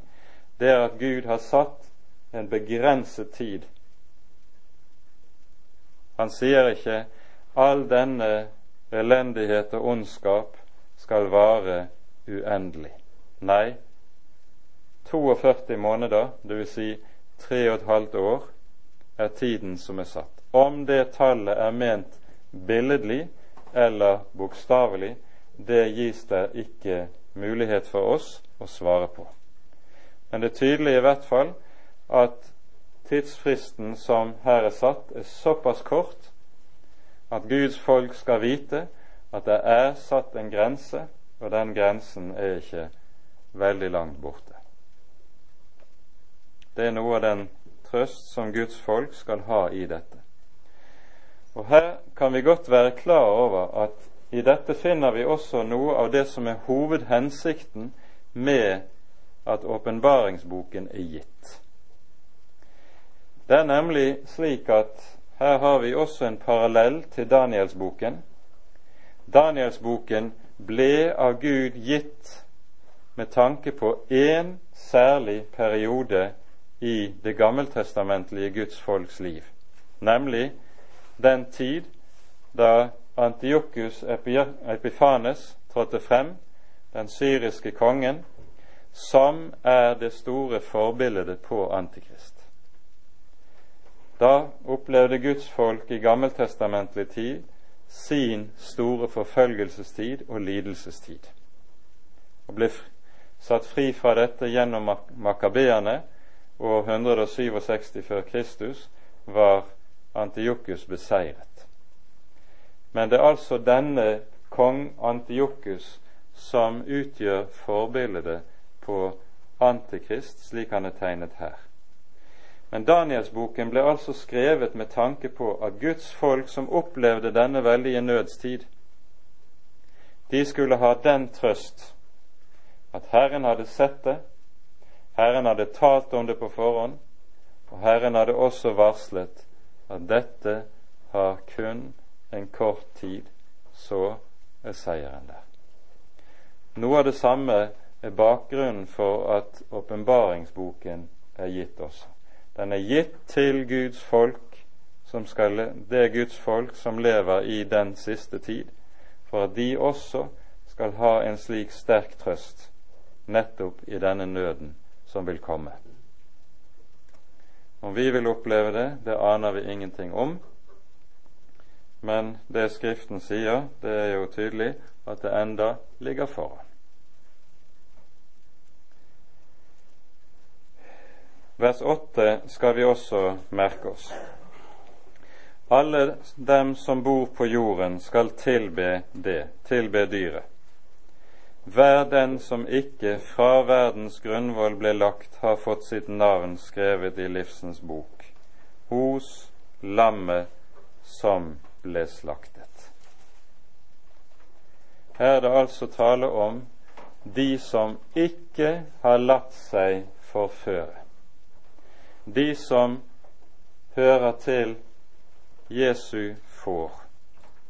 det er at Gud har satt en begrenset tid. Han sier ikke all denne elendighet og ondskap skal vare uendelig. Nei, 42 måneder, dvs. Si tre og et halvt år, er tiden som er satt. Om det tallet er ment billedlig eller bokstavelig, det gis det ikke mulighet for oss å svare på. Men det er tydelig i hvert fall at tidsfristen som her er satt, er såpass kort at Guds folk skal vite at det er satt en grense, og den grensen er ikke veldig langt borte. Det er noe av den trøst som Guds folk skal ha i dette. Og Her kan vi godt være klar over at i dette finner vi også noe av det som er hovedhensikten med at åpenbaringsboken er gitt. Det er nemlig slik at her har vi også en parallell til Danielsboken, Danielsboken ble av Gud gitt med tanke på én særlig periode i det gammeltestamentlige Guds folks liv, nemlig den tid da Antiochus Epifanes trådte frem, den syriske kongen, som er det store forbildet på Antikrist. Da opplevde Guds folk i gammeltestamentlig tid sin store forfølgelsestid og lidelsestid, og ble satt fri fra dette gjennom makabeerne. År 167 før Kristus var Antiokus beseiret. Men det er altså denne kong Antiokus som utgjør forbildet på Antikrist, slik han er tegnet her. Men Danielsboken ble altså skrevet med tanke på at Guds folk som opplevde denne veldige nødstid, de skulle ha den trøst at Herren hadde sett det, Herren hadde talt om det på forhånd, og Herren hadde også varslet at dette har kun en kort tid, så er seieren der. Noe av det samme er bakgrunnen for at åpenbaringsboken er gitt også. Den er gitt til Guds folk, som skal, det Guds folk som lever i den siste tid, for at de også skal ha en slik sterk trøst nettopp i denne nøden som vil komme. Om vi vil oppleve det, det aner vi ingenting om. Men det Skriften sier, det er jo tydelig at det enda ligger foran. Vers 8 skal vi også merke oss. Alle dem som bor på jorden, skal tilbe det, tilbe dyret. Hver den som ikke fra verdens grunnvoll ble lagt, har fått sitt navn skrevet i livsens bok, hos lammet som ble slaktet. Her er det altså tale om de som ikke har latt seg forføre de som hører til Jesu får.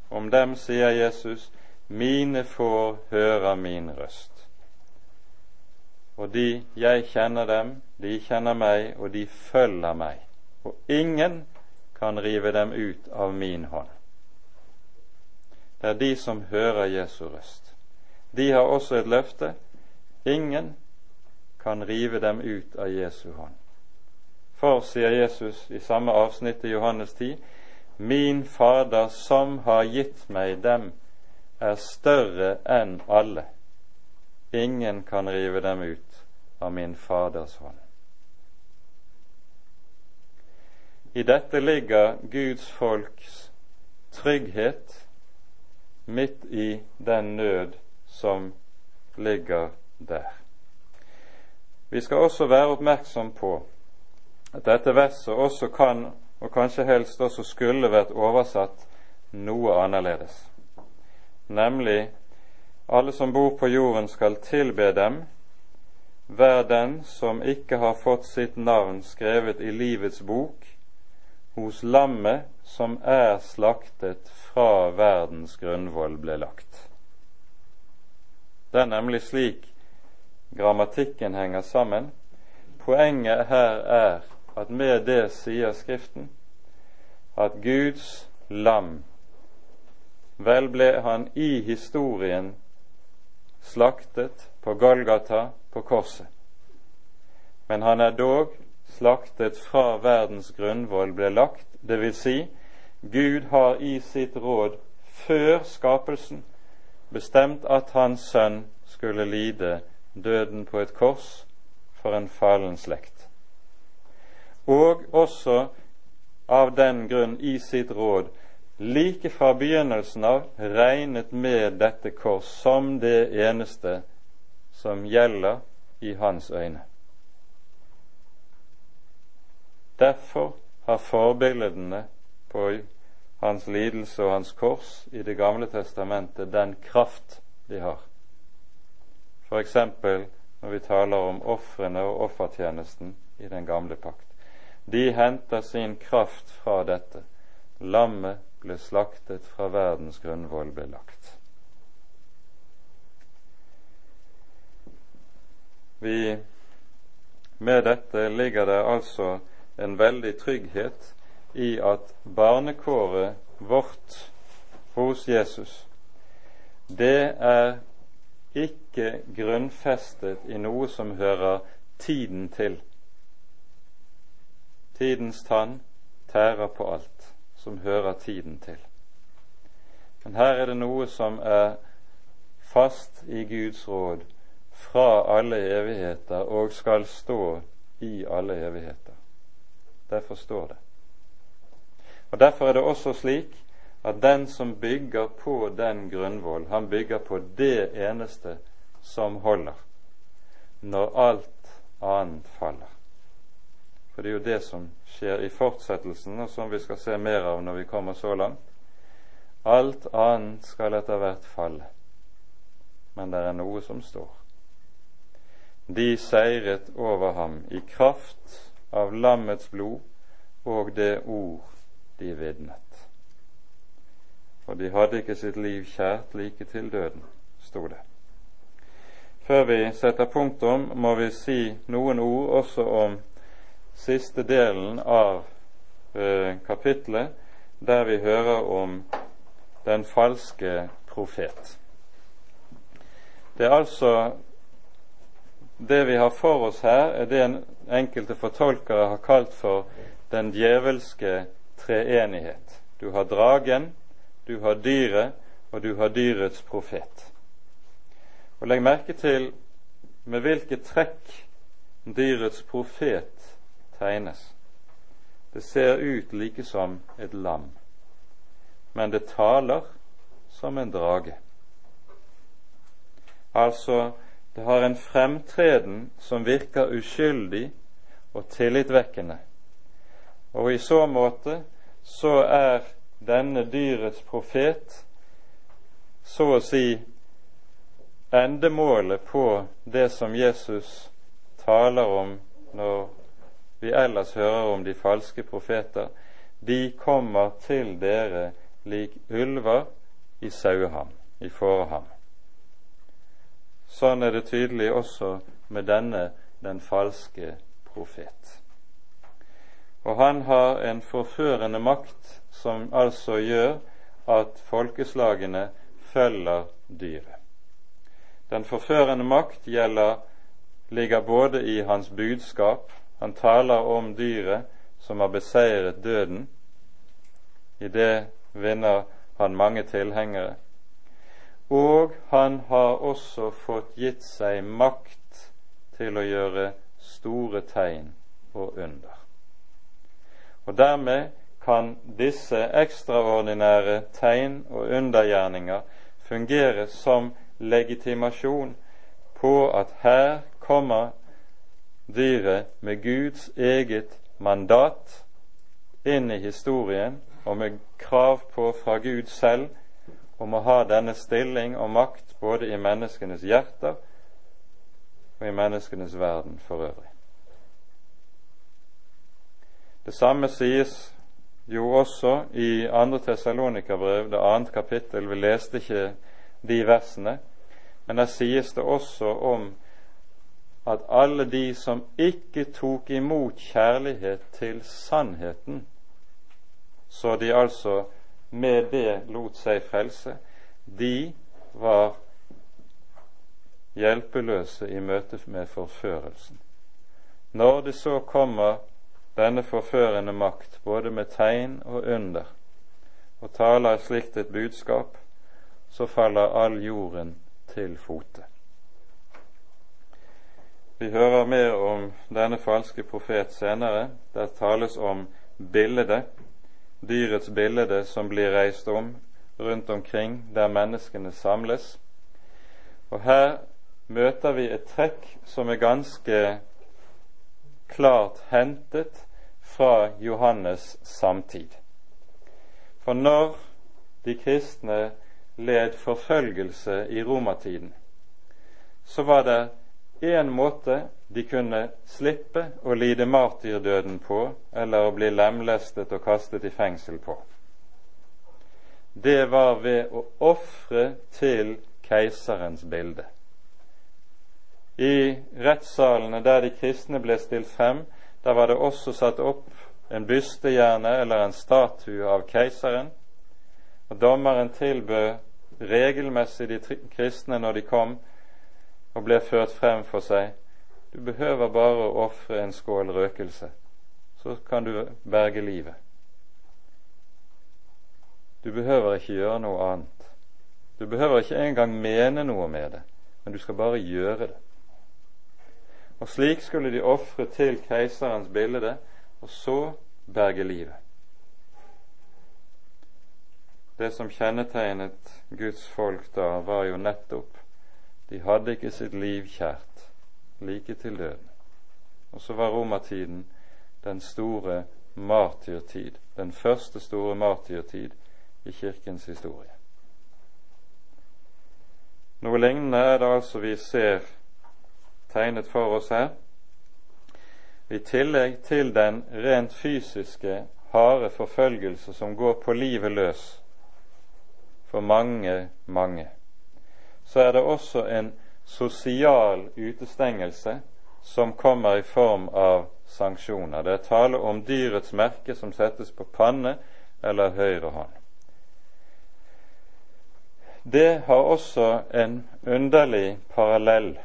Om dem sier Jesus, mine får hører min røst. Og de, jeg kjenner dem, de kjenner meg, og de følger meg. Og ingen kan rive dem ut av min hånd. Det er de som hører Jesu røst. De har også et løfte. Ingen kan rive dem ut av Jesu hånd. For, sier Jesus i samme avsnitt i Johannes 10, min Fader som har gitt meg dem, er større enn alle. Ingen kan rive dem ut av min Faders hånd. I dette ligger Guds folks trygghet midt i den nød som ligger der. Vi skal også være oppmerksom på at dette verset også kan, og kanskje helst også skulle vært oversatt noe annerledes nemlig alle som bor på jorden skal tilbe dem, hver den som ikke har fått sitt navn skrevet i livets bok, hos lammet som er slaktet fra verdens grunnvoll ble lagt. Det er nemlig slik grammatikken henger sammen. Poenget her er at med det sier Skriften at Guds lam Vel ble han i historien slaktet på Golgata, på korset. Men han er dog slaktet fra verdens grunnvoll ble lagt, dvs. Si, Gud har i sitt råd før skapelsen bestemt at hans sønn skulle lide døden på et kors for en fallen slekt. Og også av den grunn i sitt råd like fra begynnelsen av regnet med dette kors som det eneste som gjelder i hans øyne. Derfor har forbilledene på hans lidelse og hans kors i Det gamle testamentet den kraft de har. F.eks. når vi taler om ofrene og offertjenesten i den gamle pakt. De henter sin kraft fra dette. Lammet ble slaktet fra verdens grunnvoll ble lagt. Vi, med dette ligger det altså en veldig trygghet i at barnekåret vårt hos Jesus, det er ikke grunnfestet i noe som hører tiden til. Tidens tann tærer på alt som hører tiden til. Men her er det noe som er fast i Guds råd fra alle evigheter og skal stå i alle evigheter. Derfor står det. Og Derfor er det også slik at den som bygger på den grunnvoll, han bygger på det eneste som holder, når alt annet faller. For det er jo det som skjer i fortsettelsen, og som vi skal se mer av når vi kommer så langt. Alt annet skal etter hvert falle, men det er noe som står. De seiret over ham i kraft av lammets blod og det ord de vitnet. Og de hadde ikke sitt liv kjært like til døden, sto det. Før vi setter punktum, må vi si noen ord også om siste delen av kapittelet, kapitlet, der vi hører om den falske profet. Det er altså Det vi har for oss her, er det enkelte fortolkere har kalt for den djevelske treenighet. Du har dragen, du har dyret, og du har dyrets profet. Og Legg merke til med hvilke trekk dyrets profet tegnes. Det ser ut like som et lam, men det taler som en drage. Altså, det har en fremtreden som virker uskyldig og tillitvekkende. Og i så måte så er denne dyrets profet så å si endemålet på det som Jesus taler om når vi ellers hører om de falske profeter, de kommer til dere lik ulver i saueham, i fåreham. Sånn er det tydelig også med denne den falske profet. Og han har en forførende makt som altså gjør at folkeslagene følger dyret. Den forførende makt gjelder, ligger både i hans budskap Han taler om dyret som har beseiret døden. I det vinner han mange tilhengere. Og han har også fått gitt seg makt til å gjøre store tegn og under. Og dermed kan disse ekstraordinære tegn og undergjerninger fungere som legitimasjon på at her kommer dyret med Guds eget mandat inn i historien og med krav på fra Gud selv om å ha denne stilling og makt både i menneskenes hjerter og i menneskenes verden for øvrig. Det samme sies jo også i 2. Tessalonika-brev, det annet kapittel. Vi leste ikke de versene, men der sies det også om at alle de som ikke tok imot kjærlighet til sannheten, så de altså med det lot seg frelse, de var hjelpeløse i møte med forførelsen. Når det så kommer denne forførende makt, både med tegn og under, og taler slikt et budskap, så faller all jorden til fote. Vi hører mer om denne falske profet senere. Der tales om bildet, dyrets bilde som blir reist om rundt omkring der menneskene samles. Og her møter vi et trekk som er ganske klart hentet fra Johannes samtid. For når de kristne led forfølgelse i romertiden, så var det én måte de kunne slippe å lide martyrdøden på eller å bli lemlestet og kastet i fengsel på. Det var ved å ofre til keiserens bilde. I rettssalene der de kristne ble stilt frem, der var det også satt opp en bystehjerne eller en statue av keiseren. Og dommeren tilbød regelmessig de kristne når de kom og ble ført frem for seg. Du behøver bare å ofre en skål røkelse, så kan du berge livet. Du behøver ikke gjøre noe annet. Du behøver ikke engang mene noe med det, men du skal bare gjøre det. Og slik skulle de ofre til keiserens bilde, og så berge livet. Det som kjennetegnet Guds folk da, var jo nettopp de hadde ikke sitt liv kjært, like til døden. Og så var romertiden den store martyrtid, den første store martyrtid i Kirkens historie. Noe lignende er det altså vi ser tegnet for oss her. I tillegg til den rent fysiske, harde forfølgelse som går på livet løs for mange, mange, så er det også en sosial utestengelse som kommer i form av sanksjoner. Det er tale om dyrets merke som settes på panne eller høyre hånd. Det har også en underlig parallell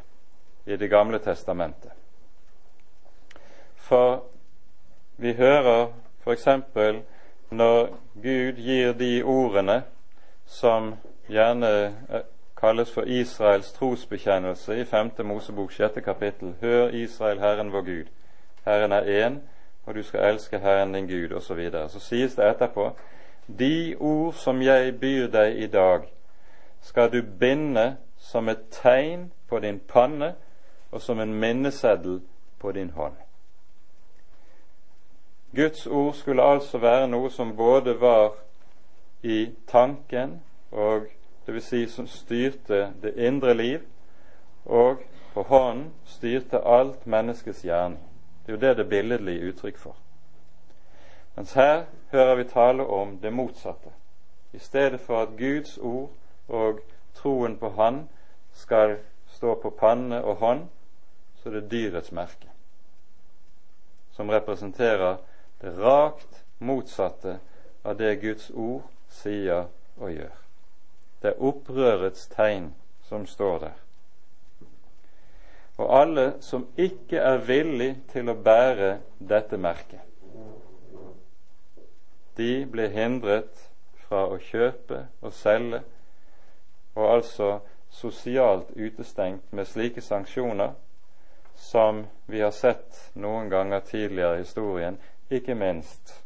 i Det gamle testamentet. For vi hører f.eks. når Gud gir de ordene som gjerne kalles for Israels trosbekjennelse i 5. Mosebok 6. kapittel. Hør Israel, Herren vår Gud. Herren er én, og du skal elske Herren din Gud, osv. Så, videre. så sies det etterpå De ord som jeg byr deg i dag, skal du binde som et tegn på din panne og som en minneseddel på din hånd. Guds ord skulle altså være noe som både var i tanken og det vil Si som styrte det indre liv, og på hånden styrte alt menneskets hjerne. Det er jo det det billedlige uttrykk for. Mens her hører vi tale om det motsatte. I stedet for at Guds ord og troen på Han skal stå på panne og hånd, så er det dyrets merke, som representerer det rakt motsatte av det Guds ord sier og gjør. Det er opprørets tegn som står der. Og alle som ikke er villig til å bære dette merket, de blir hindret fra å kjøpe og selge, og altså sosialt utestengt med slike sanksjoner som vi har sett noen ganger tidligere i historien, ikke minst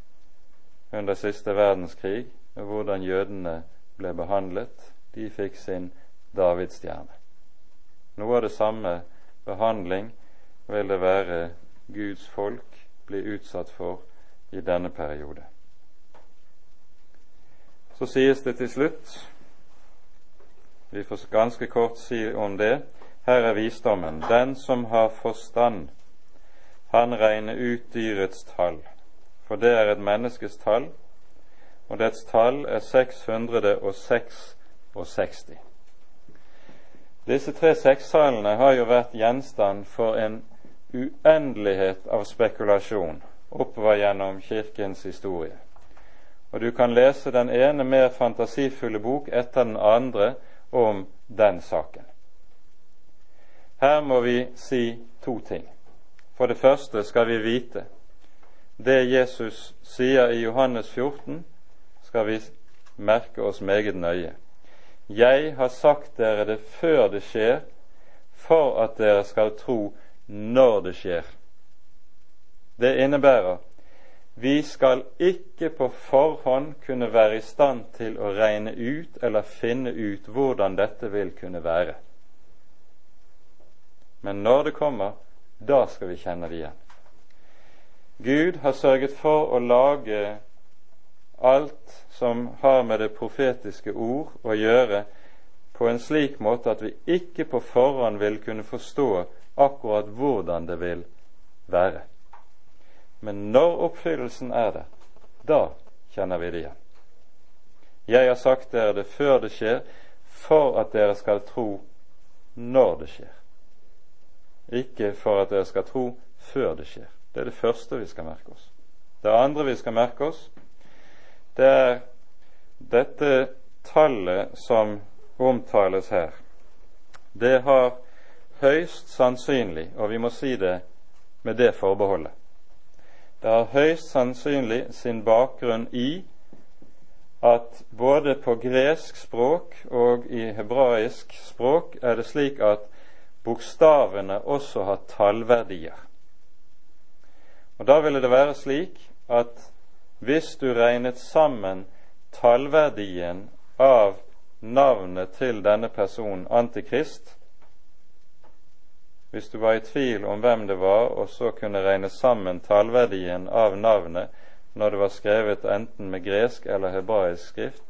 under siste verdenskrig, hvordan jødene ble behandlet. De fikk sin davidsstjerne. Noe av det samme behandling vil det være Guds folk bli utsatt for i denne periode. Så sies det til slutt Vi får ganske kort si om det. Her er visdommen. Den som har forstand, han regner ut dyrets tall, for det er et menneskes tall, og dets tall er 666. Disse tre sekstallene har jo vært gjenstand for en uendelighet av spekulasjon oppover gjennom Kirkens historie. Og du kan lese den ene mer fantasifulle bok etter den andre om den saken. Her må vi si to ting. For det første skal vi vite det Jesus sier i Johannes 14, skal vi merke oss meget nøye. Jeg har sagt dere det før det skjer, for at dere skal tro når det skjer. Det innebærer vi skal ikke på forhånd kunne være i stand til å regne ut eller finne ut hvordan dette vil kunne være. Men når det kommer, da skal vi kjenne det igjen. Gud har sørget for å lage alt som har med det profetiske ord å gjøre, på en slik måte at vi ikke på forhånd vil kunne forstå akkurat hvordan det vil være. Men når oppfyllelsen er der, da kjenner vi det igjen. Jeg har sagt dere det før det skjer, for at dere skal tro når det skjer. Ikke for at dere skal tro før det skjer. Det er det første vi skal merke oss. Det andre vi skal merke oss, det er dette tallet som omtales her. Det har høyst sannsynlig, og vi må si det med det forbeholdet Det har høyst sannsynlig sin bakgrunn i at både på gresk språk og i hebraisk språk er det slik at bokstavene også har tallverdier. Og Da ville det være slik at hvis du regnet sammen tallverdien av navnet til denne personen Antikrist, hvis du var i tvil om hvem det var, og så kunne regne sammen tallverdien av navnet når det var skrevet enten med gresk eller hebraisk skrift,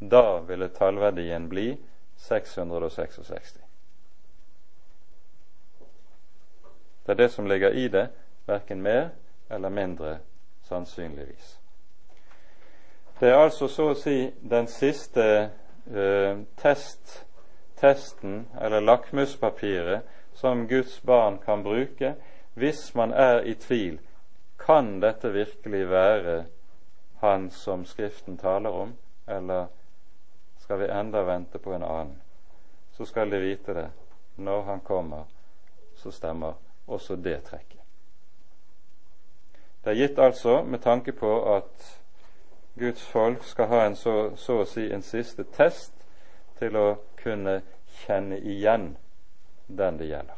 da ville tallverdien bli 666. Det er det som ligger i det, verken mer eller mindre sannsynligvis. Det er altså så å si den siste eh, test, testen, eller lakmuspapiret, som Guds barn kan bruke hvis man er i tvil. Kan dette virkelig være Han som Skriften taler om, eller skal vi enda vente på en annen? Så skal de vite det. Når han kommer, så stemmer også det trekket. Det er gitt altså med tanke på at Guds folk skal ha en så, så å si en siste test til å kunne kjenne igjen den det gjelder.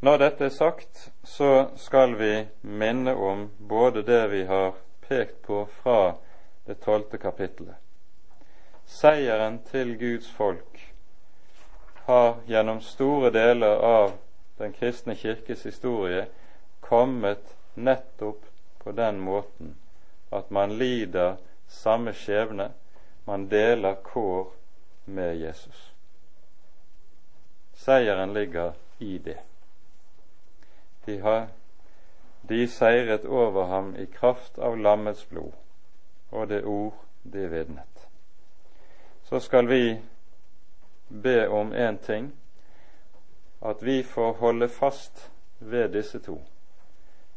Når dette er sagt, så skal vi minne om både det vi har pekt på fra det tolvte kapittelet. Seieren til Guds folk har gjennom store deler av den kristne kirkes historie kommet nettopp på den måten at man lider samme skjebne, man deler kår med Jesus. Seieren ligger i det. De har, de seiret over ham i kraft av lammets blod og det ord de vitnet. Så skal vi be om én ting, at vi får holde fast ved disse to,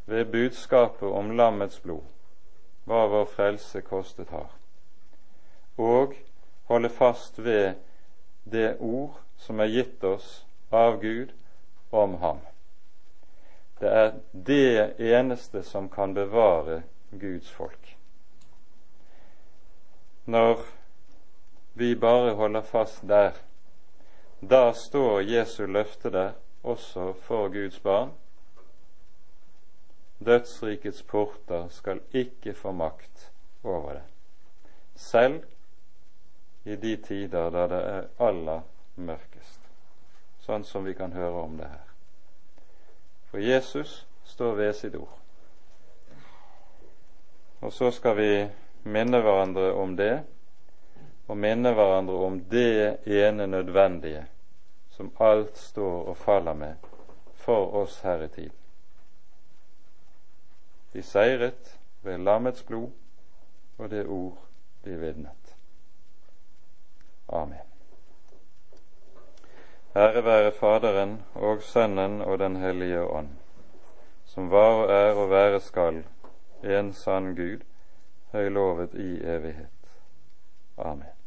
ved budskapet om lammets blod, hva vår frelse kostet har, og holde fast ved det ord som er gitt oss av Gud om ham. Det er det eneste som kan bevare Guds folk. Når vi bare holder fast der, da står Jesu løfte der også for Guds barn. Dødsrikets porter skal ikke få makt over det, selv i de tider da det er aller mørkest, sånn som vi kan høre om det her. For Jesus står ved sitt ord. Og så skal vi minne hverandre om det, og minne hverandre om det ene nødvendige som alt står og faller med for oss her i tid. De seiret ved lammets blod og det ord de vitnet. Amen. Ære være Faderen og Sønnen og Den hellige ånd, som var og er og være skal, en sann Gud, høylovet i evighet. Amen.